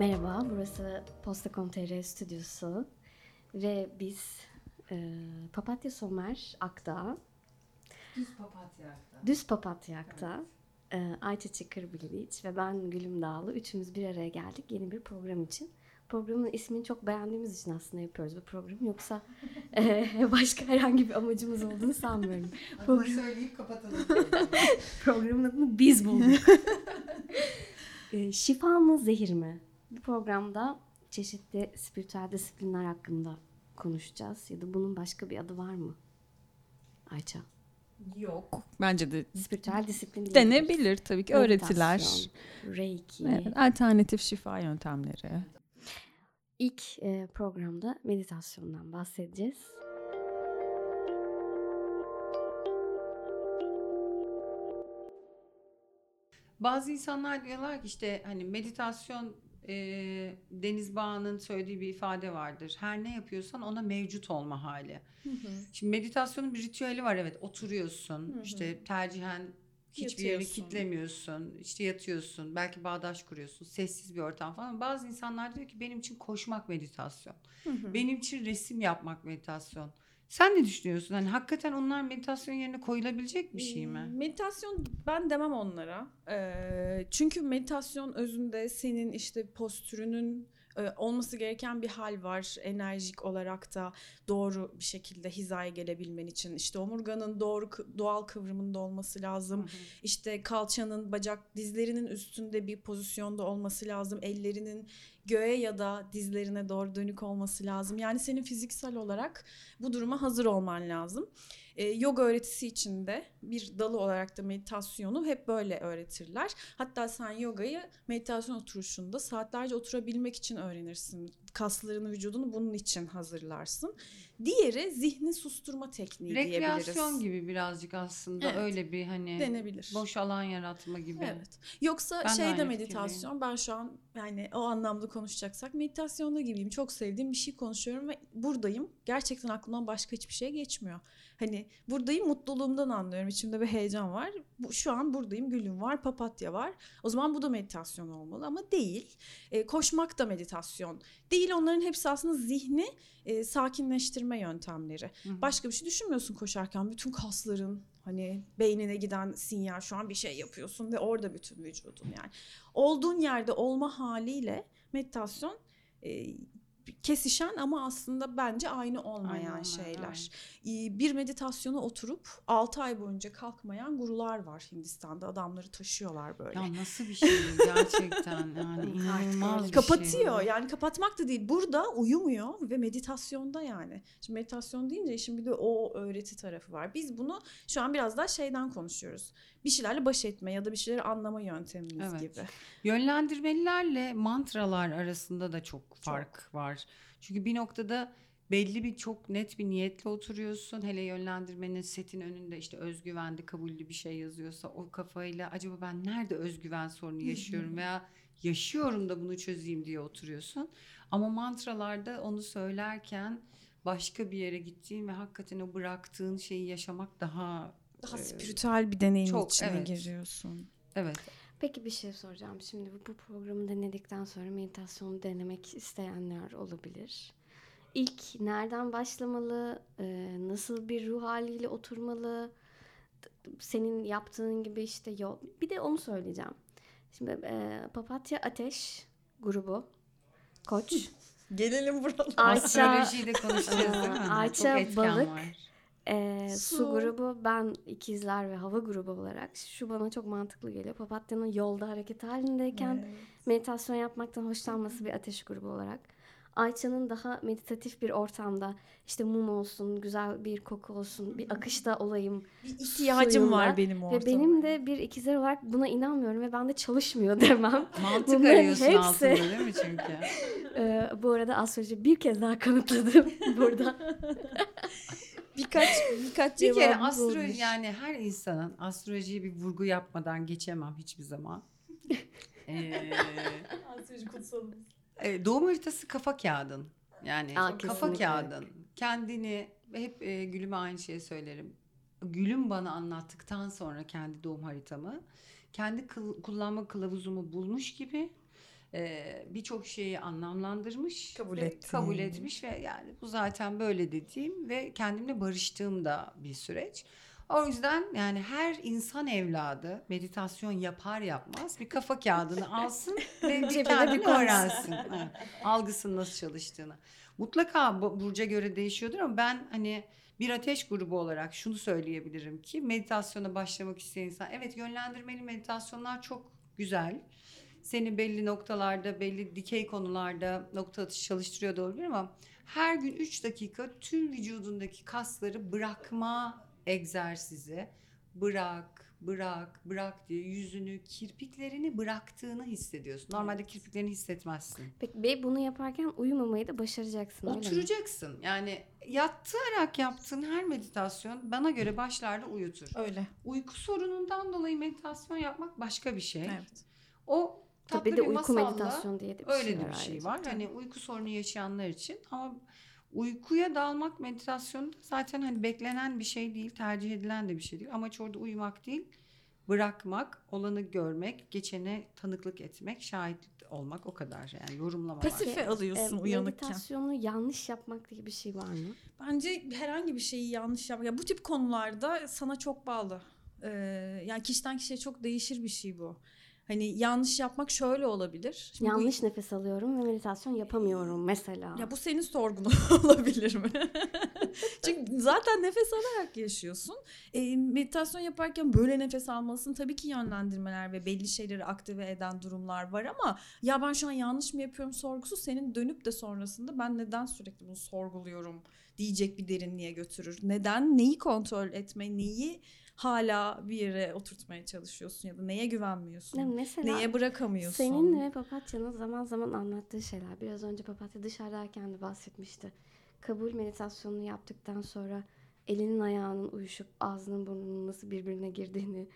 Merhaba, burası Posta.com.tr stüdyosu ve biz e, Papatya Somer Akta, Düz papatya akta. Düz Papatya Akta, e, Ayça Çıkır Bilic ve ben Gülüm Dağlı üçümüz bir araya geldik yeni bir program için. Programın ismini çok beğendiğimiz için aslında yapıyoruz bu programı. Yoksa e, başka herhangi bir amacımız olduğunu sanmıyorum. Bunu söyleyip kapatalım. Programın adını biz bulduk. e, şifa mı zehir mi? Bu programda çeşitli spiritüel disiplinler hakkında konuşacağız. Ya da bunun başka bir adı var mı? Ayça. Yok. Bence de Spiritüel disiplin diyebiliriz. denebilir tabii ki öğretiler. Reiki. Evet, alternatif şifa yöntemleri. İlk e, programda meditasyondan bahsedeceğiz. Bazı insanlar diyorlar ki işte hani meditasyon e, Deniz Bağ'ın söylediği bir ifade vardır. Her ne yapıyorsan ona mevcut olma hali. Şimdi meditasyonun bir ritüeli var evet oturuyorsun işte tercihen hiçbir Yatıyorsun. kitlemiyorsun işte yatıyorsun belki bağdaş kuruyorsun sessiz bir ortam falan. Bazı insanlar diyor ki benim için koşmak meditasyon. Benim için resim yapmak meditasyon. Sen ne düşünüyorsun? Hani hakikaten onlar meditasyon yerine koyulabilecek bir şey mi? Hmm, Meditasyon ben demem onlara. Ee, çünkü meditasyon özünde senin işte postürünün e, olması gereken bir hal var. Enerjik olarak da doğru bir şekilde hizaya gelebilmen için. işte omurganın doğru doğal kıvrımında olması lazım. İşte kalçanın, bacak, dizlerinin üstünde bir pozisyonda olması lazım. Ellerinin göğe ya da dizlerine doğru dönük olması lazım. Yani senin fiziksel olarak bu duruma hazır olman lazım. Ee, yoga öğretisi içinde bir dalı olarak da meditasyonu hep böyle öğretirler. Hatta sen yogayı meditasyon oturuşunda saatlerce oturabilmek için öğrenirsin. Kaslarını, vücudunu bunun için hazırlarsın. Diğeri zihni susturma tekniği Rekreasyon diyebiliriz. gibi birazcık aslında Evet. öyle bir hani Denebilir. boş alan yaratma gibi. Evet. Yoksa Ben de şeyde aynı meditasyon ben şu an yani o anlamda konuşacaksak meditasyonda gibiyim. Çok sevdiğim bir şey konuşuyorum ve buradayım. Gerçekten aklımdan başka hiçbir şey geçmiyor. Hani buradayım mutluluğumdan anlıyorum. İçimde bir heyecan var. Bu, şu an buradayım. Gülüm var, papatya var. O zaman bu da meditasyon olmalı ama değil. E, koşmak da meditasyon. Değil onların hepsi aslında zihni e, sakinleştirme yöntemleri. Hı hı. Başka bir şey düşünmüyorsun koşarken. Bütün kasların hani beynine giden sinyal şu an bir şey yapıyorsun ve orada bütün vücudun yani. Olduğun yerde olma haliyle meditasyon e, kesişen ama aslında bence aynı olmayan olmayan, şeyler. E, Bir meditasyona oturup 6 ay boyunca kalkmayan gurular var Hindistan'da. Adamları taşıyorlar böyle. Ya nasıl bir şey gerçekten yani inanılmaz bir şey. Kapatıyor yani kapatmak da değil burada uyumuyor ve meditasyonda yani. Şimdi meditasyon deyince işin bir de o öğreti tarafı var. Biz bunu şu an biraz daha şeyden konuşuyoruz. Bir şeylerle baş etme ya da bir şeyleri anlama yöntemimiz Evet. gibi. Yönlendirmelilerle mantralar arasında da çok fark var. Çünkü bir noktada belli bir çok net bir niyetle oturuyorsun. Hele yönlendirmenin setin önünde işte özgüvenli kabullü bir şey yazıyorsa o kafayla acaba ben nerede özgüven sorunu yaşıyorum veya yaşıyorum da bunu çözeyim diye oturuyorsun. Ama mantralarda onu söylerken başka bir yere gittiğin ve hakikaten o bıraktığın şeyi yaşamak daha Daha e, spiritüel bir deneyimin çok, içine evet. giriyorsun. evet Peki bir şey soracağım. Şimdi bu, programı dinledikten sonra meditasyonu denemek isteyenler olabilir. İlk nereden başlamalı? Ee, nasıl bir ruh haliyle oturmalı? Senin yaptığın gibi işte yol. Bir de onu söyleyeceğim. Şimdi e, Papatya Ateş grubu. Koç. Gelelim buralara. Ayça, astrolojiyi de konuşacağız değil mi? Etken Balık. var. Ee, su. Su. grubu ben ikizler ve hava grubu olarak şu bana çok mantıklı geliyor. Papatyanın yolda hareket halindeyken meditasyon yapmaktan hoşlanması bir ateş grubu olarak. Ayça'nın daha meditatif bir ortamda işte mum olsun, güzel bir koku olsun, bir akışta olayım. Bir ihtiyacım suyunda var benim ortamda. Ve benim de bir ikizler olarak buna inanmıyorum ve ben de çalışmıyor demem. Mantık Bunların arıyorsun hepsi- altında değil mi çünkü? Ee, bu arada astroloji bir kez daha kanıtladım burada. Birkaç birkaç Bir kere astroloji olmuş. yani her insanın astrolojiye bir vurgu yapmadan geçemem hiçbir zaman. Ee, Astroloji kutsalımız. e, doğum haritası kafa kağıdın. Yani Aa, kafa kesinlikle. kağıdın. Kendini hep e, Gülüm'e aynı şeyi söylerim. Gülüm bana anlattıktan sonra kendi doğum haritamı kendi kıl- kullanma kılavuzumu bulmuş gibi Ee, birçok şeyi anlamlandırmış, Kabul ve kabul etmiş ve yani bu zaten böyle dediğim ve kendimle barıştığım da bir süreç. O yüzden yani her insan evladı meditasyon yapar yapmaz bir kafa kağıdını alsın ve bir kendini öğrensin. Evet, Algısının nasıl çalıştığını. Mutlaka bu- burca göre değişiyordur ama ben hani bir ateş grubu olarak şunu söyleyebilirim ki meditasyona başlamak isteyen insan evet yönlendirmeli meditasyonlar çok güzel. Seni belli noktalarda, belli dikey konularda nokta atışı çalıştırıyor da olabilir ama her gün 3 dakika tüm vücudundaki kasları bırakma egzersizi. Bırak, bırak, bırak diye yüzünü, kirpiklerini bıraktığını hissediyorsun. Normalde kirpiklerini hissetmezsin. Peki ve bunu yaparken uyumamayı da başaracaksın öyle mi? Oturacaksın. Yani yattarak yaptığın her meditasyon bana göre başlarda uyutur. Öyle. Uyku sorunundan dolayı meditasyon yapmak başka bir şey. Evet. O tatlı Tabii bir de uyku masalla meditasyon diye de bir öyle şey de var bir şey var. Hani uyku sorunu yaşayanlar için ama uykuya dalmak meditasyonda zaten hani beklenen bir şey değil, tercih edilen de bir şey değil. Amaç orada uyumak değil, bırakmak, olanı görmek, geçene tanıklık etmek, şahit olmak o kadar yani yorumlamamak. Pasife alıyorsun E, uyanıkken. Meditasyonu yanlış yapmak diye bir şey var mı? Bence herhangi bir şeyi yanlış yapmak. Ya bu tip konularda sana çok bağlı. Ee, yani kişiden kişiye çok değişir bir şey bu. Hani yanlış yapmak şöyle olabilir. Şimdi bu- yanlış nefes alıyorum ve meditasyon yapamıyorum mesela. Ya bu senin sorgun olabilir mi? Çünkü zaten nefes alarak yaşıyorsun. E, meditasyon yaparken böyle nefes almalısın. Tabii ki yönlendirmeler ve belli şeyleri aktive eden durumlar var ama ya ben şu an yanlış mı yapıyorum sorgusu senin dönüp de sonrasında ben neden sürekli bunu sorguluyorum diyecek bir derinliğe götürür. Neden? Neyi kontrol etme, neyi hala bir yere oturtmaya çalışıyorsun ya da neye güvenmiyorsun? Ya mesela Neye bırakamıyorsun? senin ve Papatya'nın zaman zaman anlattığı şeyler. Biraz önce Papatya dışarıdayken de bahsetmişti. Kabul meditasyonunu yaptıktan sonra elinin ayağının uyuşup ağzının burnunun nasıl birbirine girdiğini,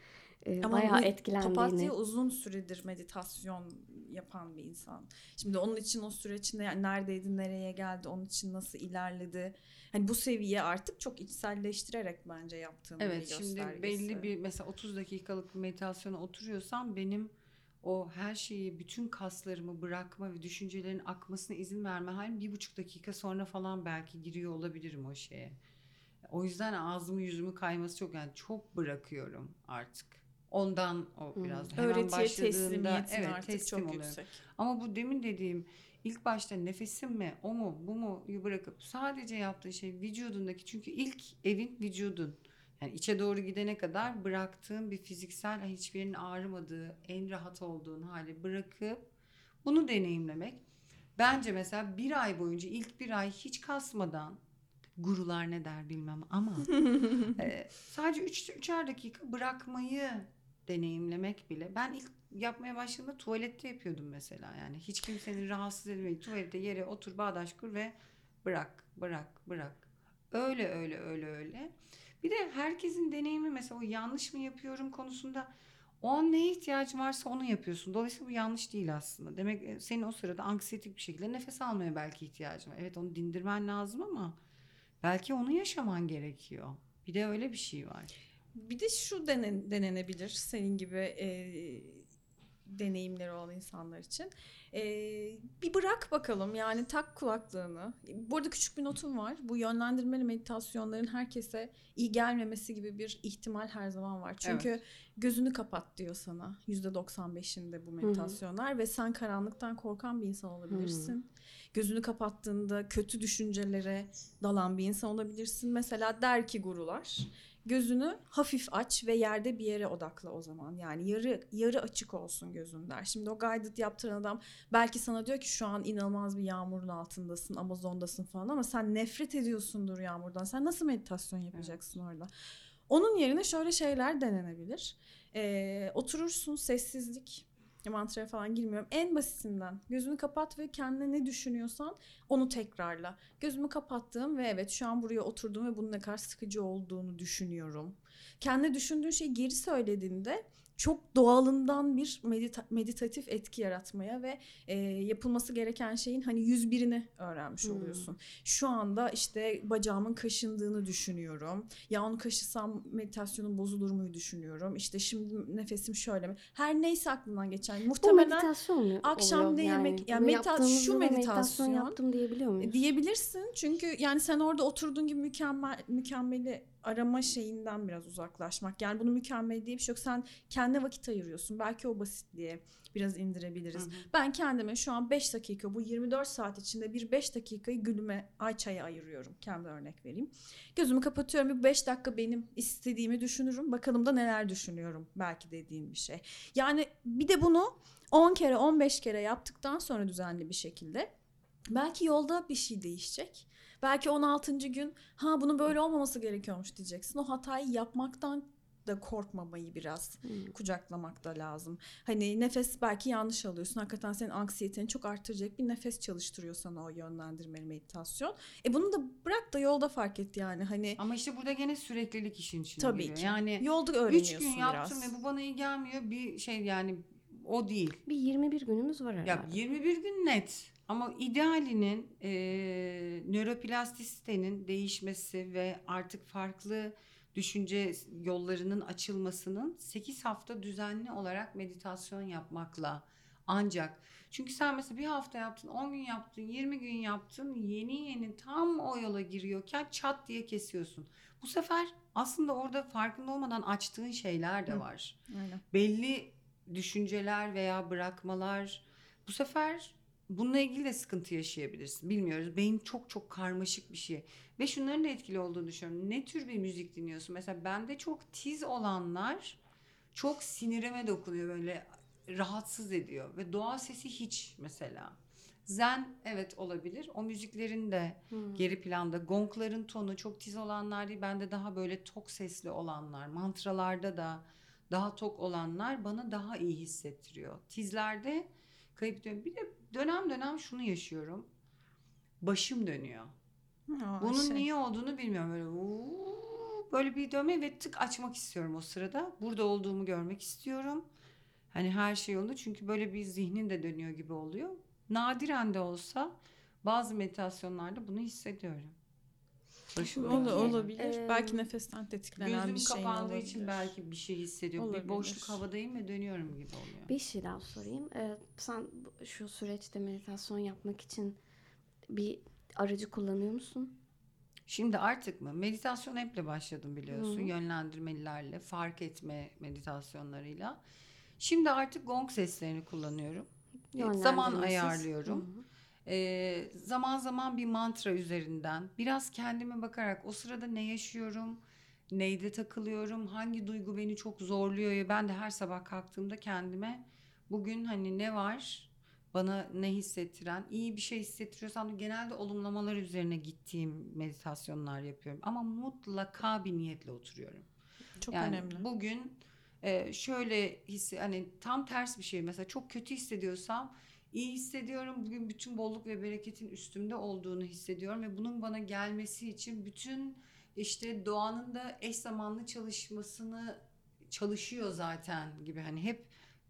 e, Ama bayağı etkilendiğini. Papatya uzun süredir meditasyon yapan bir insan. Şimdi onun için o süreç ne, neredeydi, nereye geldi, onun için nasıl ilerledi. Hani bu seviye artık çok içselleştirerek bence yaptığının Evet bir şimdi göstergesi. belli bir mesela 30 dakikalık bir meditasyona oturuyorsam benim o her şeyi bütün kaslarımı bırakma ve düşüncelerin akmasına izin verme halim bir buçuk dakika sonra falan belki giriyor olabilirim o şeye. O yüzden ağzımı yüzümü kayması çok yani çok bırakıyorum artık. Ondan o Hmm. biraz hemen Öğretiye başladığında teslimiyetin evet artık teslim çok oluyorum. yüksek. Ama bu demin dediğim ilk başta nefesim mi o mu bu mu bırakıp sadece yaptığı şey vücudundaki çünkü ilk evin vücudun. Yani içe doğru gidene kadar bıraktığın bir fiziksel hiçbir yerin ağrımadığı en rahat olduğun hali bırakıp bunu deneyimlemek. Bence mesela bir ay boyunca ilk bir ay hiç kasmadan gurular ne der bilmem ama e, sadece 3 üçer dakika bırakmayı deneyimlemek bile. Ben ilk yapmaya başladığımda tuvalette yapıyordum mesela. Yani hiç kimsenin rahatsız edilmeyi tuvalette yere otur bağdaş kur ve bırak bırak bırak. Öyle öyle öyle öyle. Bir de herkesin deneyimi mesela o yanlış mı yapıyorum konusunda o an neye ihtiyacın varsa onu yapıyorsun. Dolayısıyla bu yanlış değil aslında. Demek e, senin o sırada anksiyetik bir şekilde nefes almaya belki ihtiyacın var. Evet onu dindirmen lazım ama belki onu yaşaman gerekiyor. Bir de öyle bir şey var. Bir de şu denen, denenebilir senin gibi e, deneyimleri olan insanlar için. E, bir bırak bakalım yani tak kulaklığını. Bu arada küçük bir notum var. Bu yönlendirmeli meditasyonların herkese iyi gelmemesi gibi bir ihtimal her zaman var. Çünkü gözünü kapat diyor sana %95'inde bu meditasyonlar ve sen karanlıktan korkan bir insan olabilirsin. Gözünü kapattığında kötü düşüncelere dalan bir insan olabilirsin. Mesela der ki gurular gözünü hafif aç ve yerde bir yere odakla o zaman. Yani yarı yarı açık olsun gözün der. Şimdi o guided yaptıran adam belki sana diyor ki şu an inanılmaz bir yağmurun altındasın, Amazon'dasın falan ama sen nefret ediyorsundur yağmurdan. Sen nasıl meditasyon yapacaksın orada? Onun yerine şöyle şeyler denenebilir. Ee, oturursun sessizlik, mantraya falan girmiyorum. En basitinden gözünü kapat ve kendine ne düşünüyorsan onu tekrarla. Gözümü kapattım ve evet şu an buraya oturdum ve bunun ne kadar sıkıcı olduğunu düşünüyorum. Kendi düşündüğün şeyi geri söylediğinde çok doğalından bir medita- meditatif etki yaratmaya ve e, yapılması gereken şeyin hani 101'ini öğrenmiş Hmm. oluyorsun. Şu anda işte bacağımın kaşındığını düşünüyorum. Ya onu kaşısam meditasyonum bozulur muyu düşünüyorum. İşte şimdi nefesim şöyle mi? Her neyse aklından geçen. Bu Muhtemelen meditasyon mu akşam ne yemek- yani medita- şu da meditasyon yaptım diyebiliyor muyuz? diyebilirsin. Çünkü yani sen orada oturduğun gibi mükemmel mükemmeli arama şeyinden biraz uzaklaşmak. Yani bunu mükemmel diye bir şey yok. Sen kendine vakit ayırıyorsun. Belki o basitliğe biraz indirebiliriz. Hı hı. Ben kendime şu an 5 dakika bu 24 saat içinde bir 5 dakikayı gülüme Ayça'ya ayırıyorum. Kendi örnek vereyim. Gözümü kapatıyorum. Bir 5 dakika benim istediğimi düşünürüm. Bakalım da neler düşünüyorum. Belki dediğim bir şey. Yani bir de bunu 10 kere 15 kere yaptıktan sonra düzenli bir şekilde belki yolda bir şey değişecek. Belki 16. gün ha bunun böyle olmaması gerekiyormuş diyeceksin. O hatayı yapmaktan da korkmamayı biraz Hmm. kucaklamak da lazım. Hani nefes belki yanlış alıyorsun. Hakikaten senin anksiyeteni çok artıracak bir nefes çalıştırıyor sana o yönlendirmeli meditasyon. E bunu da bırak da yolda fark et yani. Hani Ama işte burada gene süreklilik işin içine tabii giriyor. ki. Yani yolda üç öğreniyorsun gün yaptım biraz. ve bu bana iyi gelmiyor. Bir şey yani o değil. Bir 21 günümüz var herhalde. Ya 21 gün net. Ama idealinin e, nöroplastisitenin değişmesi ve artık farklı düşünce yollarının açılmasının 8 hafta düzenli olarak meditasyon yapmakla ancak çünkü sen mesela bir hafta yaptın, 10 gün yaptın, 20 gün yaptın, yeni yeni tam o yola giriyorken çat diye kesiyorsun. Bu sefer aslında orada farkında olmadan açtığın şeyler de Hı. var Aynen. belli düşünceler veya bırakmalar bu sefer bununla ilgili de sıkıntı yaşayabilirsin. Bilmiyoruz. Beyin çok çok karmaşık bir şey. Ve şunların da etkili olduğunu düşünüyorum. Ne tür bir müzik dinliyorsun? Mesela bende çok tiz olanlar çok sinirime dokunuyor böyle rahatsız ediyor ve doğa sesi hiç mesela. Zen evet olabilir. O müziklerin de Hmm. geri planda gongların tonu çok tiz olanlar değil. Bende daha böyle tok sesli olanlar. Mantralarda da daha tok olanlar bana daha iyi hissettiriyor. Tizlerde kayıp diyorum. Bir de dönem dönem şunu yaşıyorum. Başım dönüyor. Aa, Bunun şey. niye olduğunu bilmiyorum. Böyle uuu, böyle bir dönme ve tık açmak istiyorum o sırada. Burada olduğumu görmek istiyorum. Hani her şey yolunda çünkü böyle bir zihnin de dönüyor gibi oluyor. Nadiren de olsa bazı meditasyonlarda bunu hissediyorum. Başım Ol- dönüyor. olabilir. Ee, Belki nefesten tetiklenen Gözüm bir şey kapandığı olabilir. için belki bir şey hissediyorum. Olabilir. Bir boşluk havadayım ve dönüyorum gibi oluyor. Bir şey daha sorayım. Ee, sen şu süreçte meditasyon yapmak için bir aracı kullanıyor musun? Şimdi artık mı? Meditasyon hep başladım biliyorsun. Hı hı. Yönlendirmelilerle, fark etme meditasyonlarıyla. Şimdi artık gong seslerini kullanıyorum. Zaman Yönlendirmesiz. ayarlıyorum. Hı Ee, zaman zaman bir mantra üzerinden biraz kendime bakarak o sırada ne yaşıyorum, neyde takılıyorum, hangi duygu beni çok zorluyor ya ben de her sabah kalktığımda kendime bugün hani ne var bana ne hissettiren iyi bir şey hissettiriyorsam genelde olumlamalar üzerine gittiğim meditasyonlar yapıyorum ama mutlaka bir niyetle oturuyorum. Çok Yani önemli. bugün e, şöyle hissi hani tam ters bir şey mesela çok kötü hissediyorsam iyi hissediyorum. Bugün bütün bolluk ve bereketin üstümde olduğunu hissediyorum ve bunun bana gelmesi için bütün işte doğanın da eş zamanlı çalışmasını çalışıyor zaten gibi hani hep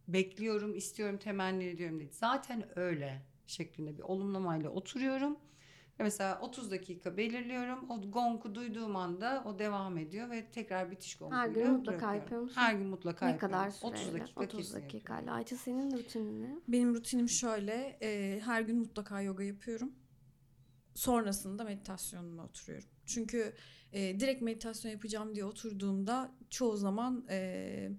bekliyorum, istiyorum, temenni ediyorum değil. Zaten öyle şeklinde bir olumlamayla oturuyorum. Mesela 30 dakika belirliyorum. O gongu duyduğum anda o devam ediyor ve tekrar bitiş gonguyla Her gün mutlaka bırakıyorum. yapıyor musun? Her gün mutlaka Ne yapıyorum. kadar süreyle? 30 dakika 30 kesin yapıyorum. dakikayla. Ayça senin rutinin ne? Benim rutinim şöyle. e, her gün mutlaka yoga yapıyorum. Sonrasında meditasyonumu oturuyorum. Çünkü e, direkt meditasyon yapacağım diye oturduğumda çoğu zaman e,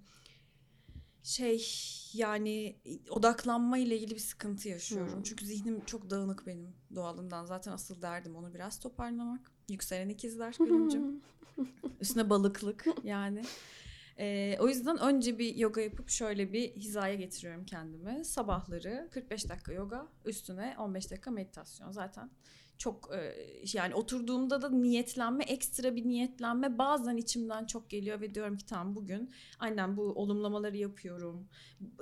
şey yani odaklanma ile ilgili bir sıkıntı yaşıyorum. Hmm. Çünkü zihnim çok dağınık benim doğalından. Zaten asıl derdim onu biraz toparlamak. Yükselen ikizler Gülümcüm. Üstüne balıklık yani. Ee, o yüzden önce bir yoga yapıp şöyle bir hizaya getiriyorum kendimi. Sabahları 45 dakika yoga, üstüne 15 dakika meditasyon. Zaten çok e, yani oturduğumda da niyetlenme ekstra bir niyetlenme bazen içimden çok geliyor ve diyorum ki tamam bugün aynen bu olumlamaları yapıyorum.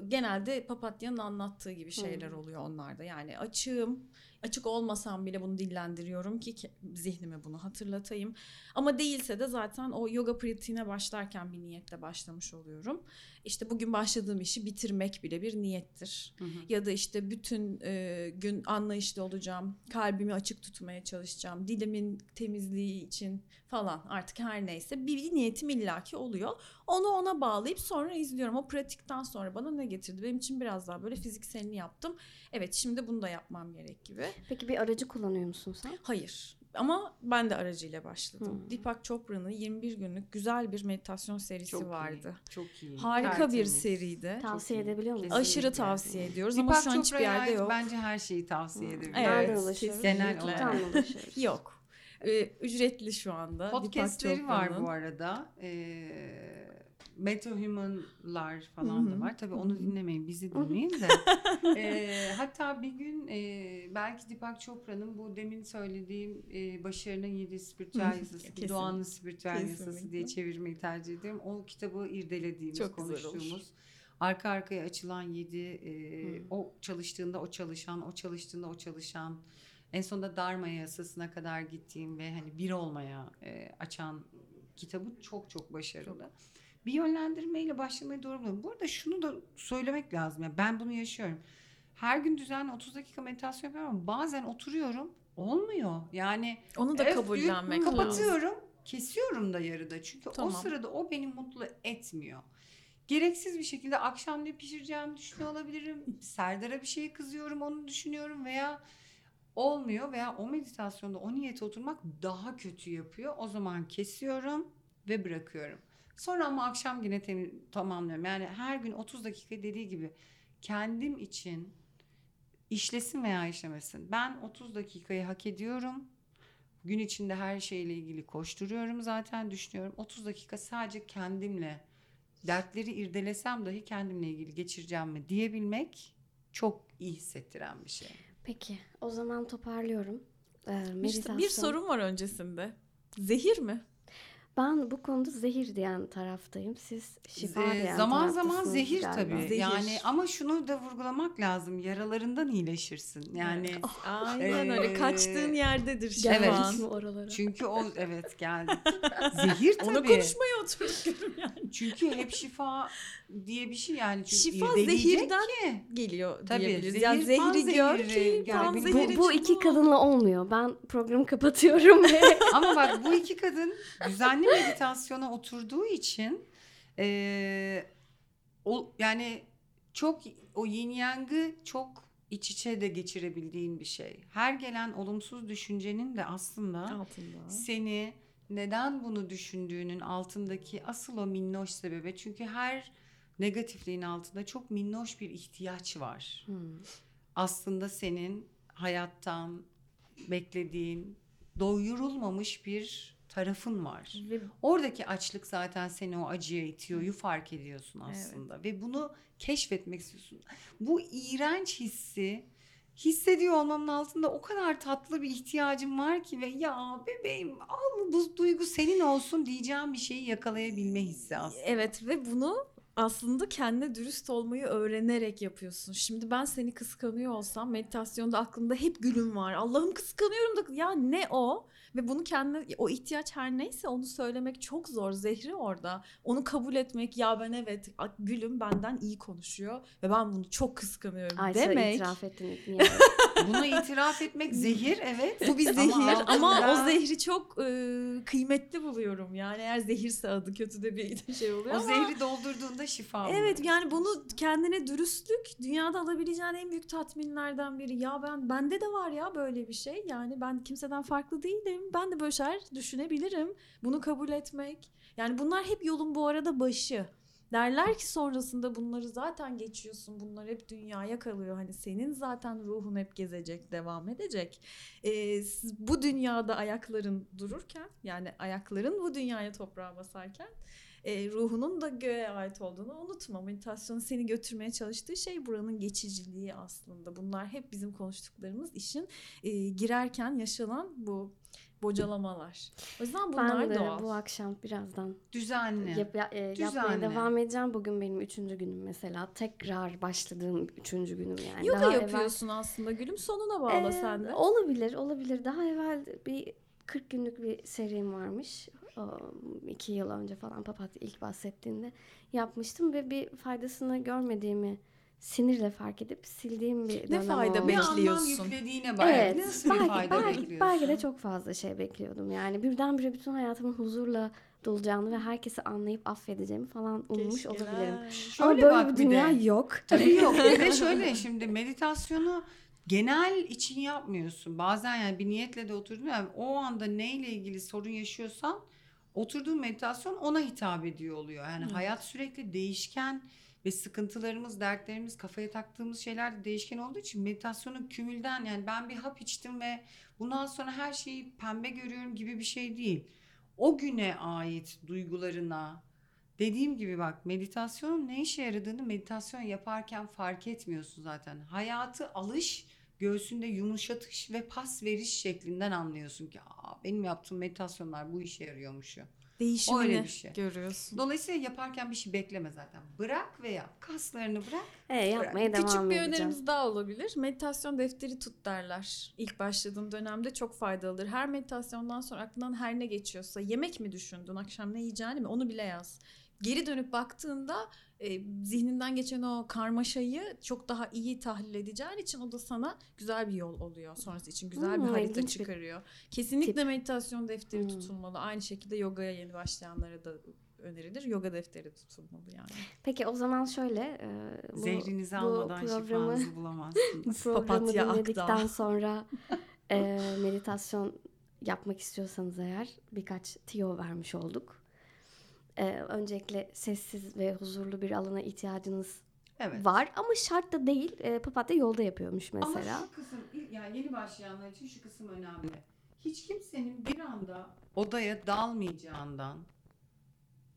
Genelde Papatya'nın anlattığı gibi şeyler oluyor onlarda. Yani açığım. Açık olmasam bile bunu dillendiriyorum ki zihnime bunu hatırlatayım. Ama değilse de zaten o yoga pratiğine başlarken bir niyetle başlamış oluyorum. İşte bugün başladığım işi bitirmek bile bir niyettir. Hı hı. Ya da işte bütün e, gün anlayışlı olacağım, kalbimi açık tutmaya çalışacağım, dilimin temizliği için falan artık her neyse bir, bir niyetim illaki oluyor. Onu ona bağlayıp sonra izliyorum. O pratikten sonra bana ne getirdi? Benim için biraz daha böyle fizikselini yaptım. Evet şimdi bunu da yapmam gerek gibi. Peki bir aracı kullanıyor musun sen? Hayır. Ama ben de aracıyla başladım. Hmm. Deepak Chopra'nın 21 günlük güzel bir meditasyon serisi Çok iyi, vardı. Çok iyi. Harika bir Tertemiz. seriydi. Tavsiye iyi. edebiliyor musun? Aşırı tavsiye ediyoruz ama Deepak şu an hiçbir yerde yok. Bence her şeyi tavsiye Hmm. edebilirim. Evet, Nereden ulaşıyoruz? Genel kesinlikle. Buradan mı ulaşıyoruz? Yok. Ee, ücretli şu anda. Podcastleri Deepak var bu arada. Ee, Metahumanlar falan da var. Tabii onu dinlemeyin, bizi dinleyin de. Ee, hatta bir gün e, belki Deepak Chopra'nın bu demin söylediğim e, başarının yedi spiritüel yasası, Kesinlikle. doğanın spiritüel yasası Kesinlikle. diye çevirmeyi tercih ediyorum. O kitabı irdelediğimiz, Çok konuştuğumuz. Arka arkaya açılan yedi, e, Hı. o çalıştığında o çalışan, o çalıştığında o çalışan, en sonunda Dharma yasasına kadar gittiğim ve hani bir olmaya e, açan kitabı çok çok başarılı. Bir yönlendirmeyle başlamayı doğru buluyorum. Bu arada şunu da söylemek lazım. Yani ben bunu yaşıyorum. Her gün düzenli 30 dakika meditasyon yapıyorum ama bazen oturuyorum olmuyor. Yani Onu da kabullenmek lazım. kapatıyorum. Kesiyorum da yarıda. Çünkü Tamam. o sırada o beni mutlu etmiyor. Gereksiz bir şekilde akşam ne pişireceğimi düşünüyor olabilirim. Serdar'a bir şey kızıyorum onu düşünüyorum veya olmuyor veya o meditasyonda o niyete oturmak daha kötü yapıyor. O zaman kesiyorum ve bırakıyorum. Sonra ama akşam yine temi- tamamlıyorum. Yani her gün 30 dakika dediği gibi kendim için işlesin veya işlemesin. Ben 30 dakikayı hak ediyorum. Gün içinde her şeyle ilgili koşturuyorum zaten düşünüyorum. 30 dakika sadece kendimle dertleri irdelesem dahi kendimle ilgili geçireceğim mi diyebilmek çok iyi hissettiren bir şey. Peki o zaman toparlıyorum. Ee, Bir, meditasyon. bir sorun var öncesinde. Zehir mi? Ben bu konuda zehir diyen taraftayım. Siz şifa Ee, diyen zaman zaman zehir galiba. tabii. Zehir. Yani ama şunu da vurgulamak lazım. Yaralarından iyileşirsin. Yani Evet. Aynen Ee, öyle. Kaçtığın yerdedir şu Evet. Geldik oralara? çünkü o evet geldi. Zehir tabii. Ona konuşmaya oturduk yani. Çünkü hep şifa diye bir şey yani. Çünkü Şifa zehirden ki. Geliyor Tabii, diyebiliriz. zehir, yani zehri gör ki yani. tam Bu- Bu, iki kadınla olmuyor. Ben programı kapatıyorum ve Ama bak bu iki kadın düzenli meditasyona oturduğu için eee, o yani çok o yin yang'ı çok iç içe de geçirebildiğin bir şey. Her gelen olumsuz düşüncenin de aslında altında. seni neden bunu düşündüğünün altındaki asıl o minnoş sebebe. Çünkü her negatifliğin altında çok minnoş bir ihtiyaç var. Hmm. Aslında senin hayattan beklediğin doyurulmamış bir tarafın var. Ve Oradaki açlık zaten seni o acıya itiyoryu fark ediyorsun aslında ve bunu keşfetmek istiyorsun. Bu iğrenç hissi hissediyor olmamın altında o kadar tatlı bir ihtiyacım var ki ve ya bebeğim al bu duygu senin olsun diyeceğim bir şeyi yakalayabilme hissi aslında. Evet ve bunu aslında kendine dürüst olmayı öğrenerek yapıyorsun. Şimdi ben seni kıskanıyor olsam meditasyonda aklımda hep gülüm var. Allah'ım kıskanıyorum da ya ne o? Ve bunu kendine o ihtiyaç her neyse onu söylemek çok zor. Zehri orada. Onu kabul etmek ya ben evet gülüm benden iyi konuşuyor ve ben bunu çok kıskanıyorum Ay demek. itiraf ettin. Niye? Bunu itiraf etmek zehir evet. Bu bir Ama zehir ama, altında- o zehri çok e, kıymetli buluyorum. Yani eğer zehirse adı kötü de bir şey oluyor O ama. zehri doldurduğunda şifa Evet buluyorsun. yani bunu kendine dürüstlük dünyada alabileceğin en büyük tatminlerden biri. Ya ben bende de var ya böyle bir şey. Yani ben kimseden farklı değilim. Ben de böyle şeyler düşünebilirim. Bunu kabul etmek. Yani bunlar hep yolun bu arada başı. Derler ki sonrasında bunları zaten geçiyorsun. Bunlar hep dünyaya kalıyor. Hani senin zaten ruhun hep gezecek, devam edecek. Ee, s- bu dünyada ayakların dururken yani ayakların bu dünyaya toprağa basarken e, ruhunun da göğe ait olduğunu unutma. Meditasyonun seni götürmeye çalıştığı şey buranın geçiciliği aslında. Bunlar hep bizim konuştuklarımız işin e, girerken yaşanan bu bocalamalar. O yüzden bunlar ben de doğal. bu akşam birazdan Düzenli. yap, ya- e, yapmaya Düzenli. devam edeceğim. Bugün benim üçüncü günüm mesela. Tekrar başladığım üçüncü günüm yani. Yoga Daha evvel- yapıyorsun aslında gülüm sonuna bağla Ee, sen de. Olabilir, olabilir. Daha evvel bir 40 günlük bir serim varmış. İki yıl önce falan papatya ilk bahsettiğinde yapmıştım ve bir faydasını görmediğimi sinirle fark edip sildiğim bir Ne dönem fayda oldu. bir bekliyorsun? anlam yüklediğine bak. Evet, Nasıl bir belki, fayda belki, bekliyorsun? belki de çok fazla şey bekliyordum. Yani birdenbire bütün hayatımın huzurla dolacağını ve herkesi anlayıp affedeceğimi falan ummuş olabilirim. Ama Şöyle böyle bak bir bir dünya de. yok. Tabii yok. Bir de şöyle şimdi meditasyonu genel için yapmıyorsun. Bazen yani bir niyetle de oturdun yani o anda neyle ilgili sorun yaşıyorsan oturduğun meditasyon ona hitap ediyor oluyor. Yani Evet. hayat sürekli değişken ve sıkıntılarımız, dertlerimiz, kafaya taktığımız şeyler de değişken olduğu için meditasyonun kümülden yani ben bir hap içtim ve bundan sonra her şeyi pembe görüyorum gibi bir şey değil. O güne ait duygularına, Dediğim gibi bak meditasyonun ne işe yaradığını meditasyon yaparken fark etmiyorsun zaten. Hayatı alış, göğsünde yumuşatış ve pas veriş şeklinden anlıyorsun ki Aa, benim yaptığım meditasyonlar bu işe yarıyormuş. ya. Değişimini Öyle bir şey. görüyorsun. Dolayısıyla yaparken bir şey bekleme zaten. Bırak ve yap. Kaslarını bırak. E, yapmaya devam Küçük bir edeceğim. önerimiz daha olabilir. Meditasyon defteri tut derler. İlk başladığın dönemde çok faydalıdır. Her meditasyondan sonra aklından her ne geçiyorsa yemek mi düşündün, akşam ne yiyeceğini mi onu bile yaz. Geri dönüp baktığında e, zihninden geçen o karmaşayı çok daha iyi tahlil edeceğin için o da sana güzel bir yol oluyor sonrası için. Güzel bir Hmm, harita ilginç bir çıkarıyor. Kesinlikle tip. meditasyon defteri Hmm. tutulmalı. Aynı şekilde yogaya yeni başlayanlara da önerilir. Yoga defteri tutulmalı yani. Peki o zaman şöyle. e, bu, Zehrinizi bu almadan programı- şifanızı bulamazsınız. programı Papatya dinledikten sonra e, meditasyon yapmak istiyorsanız eğer birkaç tiyo vermiş olduk. E, öncelikle sessiz ve huzurlu bir alana ihtiyacınız Evet. var ama şart da değil. E, papatya yolda yapıyormuş mesela. Ama şu kısım yani yeni başlayanlar için şu kısım önemli. Hiç kimsenin bir anda odaya dalmayacağından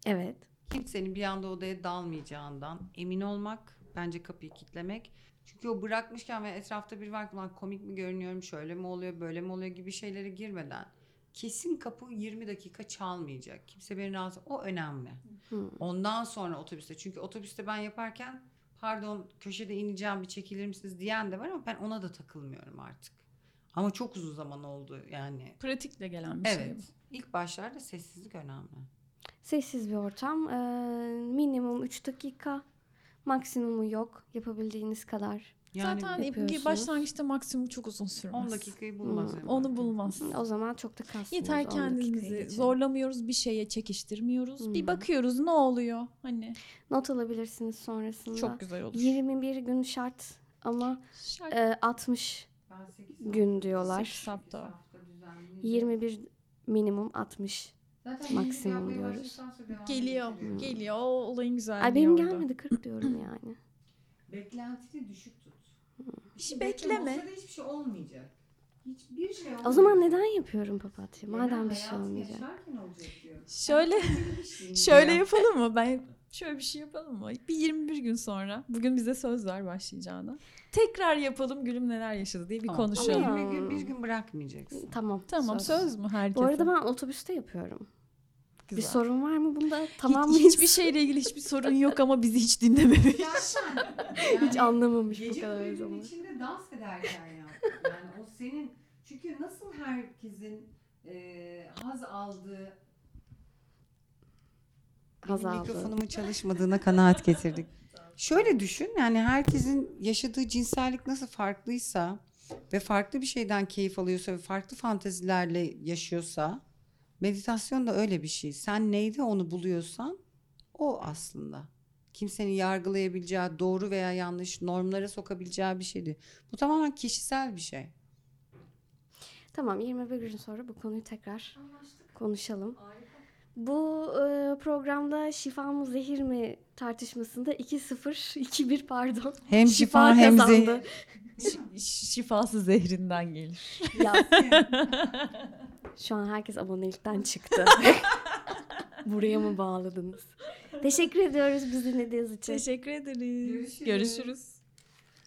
Evet. kimsenin bir anda odaya dalmayacağından emin olmak bence kapıyı kilitlemek. Çünkü o bırakmışken ve etrafta bir var komik mi görünüyorum şöyle mi oluyor böyle mi oluyor gibi şeylere girmeden kesin kapı 20 dakika çalmayacak. Kimse beni rahatsız o önemli. Hmm. Ondan sonra otobüste çünkü otobüste ben yaparken pardon köşede ineceğim bir çekilir misiniz diyen de var ama ben ona da takılmıyorum artık. Ama çok uzun zaman oldu yani. Pratikle gelen bir şey Evet. İlk başlarda sessizlik önemli. Sessiz bir ortam. e, minimum 3 dakika. Maksimumu yok. Yapabildiğiniz kadar. Yani Zaten yapıyorsunuz. bir başlangıçta maksimum çok uzun sürmez. 10 dakikayı bulmaz. Hmm. yani. Onu bulmaz. O zaman çok da kasmıyoruz. Yeter 10 dakikayı kendimizi zorlamıyoruz, bir şeye çekiştirmiyoruz. Bir Hmm. bakıyoruz ne oluyor hani. Not alabilirsiniz sonrasında. Çok güzel olur. 21 gün şart ama Şart. e, 60 Ben sekiz gün diyorlar. Sekiz hafta. hafta düzenli. 21 minimum 60. Zaten maksimum diyoruz. Geliyor, geliyor. O olayın güzelliği Ay benim orada. gelmedi 40 diyorum yani. Beklentini düşük Hiç Çünkü bekleme. O sırada hiçbir şey olmayacak. Hiçbir şey olmayacak. O zaman neden yapıyorum papatya? Madem bir şey olmayacak. yaşarken olacak diyor. Şöyle Şöyle yapalım mı? Ben şöyle bir şey yapalım mı? Bir 21 gün sonra bugün bize söz ver başlayacağına. Tekrar yapalım gülüm neler yaşadı diye bir Tamam. konuşalım. Ama- Ama bir gün, bir gün bırakmayacaksın. Tamam. Tamam söz, mü herkese? Bu arada ben otobüste yapıyorum. Güzel. Bir sorun var mı bunda? Hiç- Tamam mıyız? hiçbir şeyle ilgili hiçbir sorun yok ama bizi hiç dinlememiş. Zaten Hiç yani anlamamış bu gece kadar zaman. içinde dans ederken yap. Yani o senin çünkü nasıl herkesin e, haz aldığı Haz Benim aldı. mikrofonumun çalışmadığına kanaat getirdik. Şöyle düşün yani herkesin yaşadığı cinsellik nasıl farklıysa ve farklı bir şeyden keyif alıyorsa ve farklı fantezilerle yaşıyorsa meditasyon da öyle bir şey. Sen neyde onu buluyorsan o aslında. Kimsenin yargılayabileceği doğru veya yanlış normlara sokabileceği bir şey değil. Bu tamamen kişisel bir şey. Tamam 21 gün sonra bu konuyu tekrar konuşalım. Bu e, programda şifa mı zehir mi tartışmasında 2-0, 2-1 pardon. Hem şifa hem kazandı. zehir. Şifası zehrinden gelir. Ya. Şu an herkes abonelikten çıktı. Buraya mı bağladınız? Teşekkür ediyoruz bizi dinlediğiniz için. Teşekkür ederiz. Görüşürüz. Görüşürüz.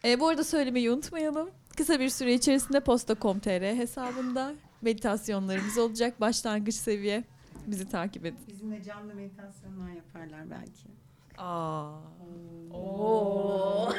E, bu arada söylemeyi unutmayalım. Kısa bir süre içerisinde posta.com.tr hesabında meditasyonlarımız olacak. Başlangıç seviye. Bizi takip edin. Bizimle canlı meditasyonlar yaparlar belki. Aa. Oo.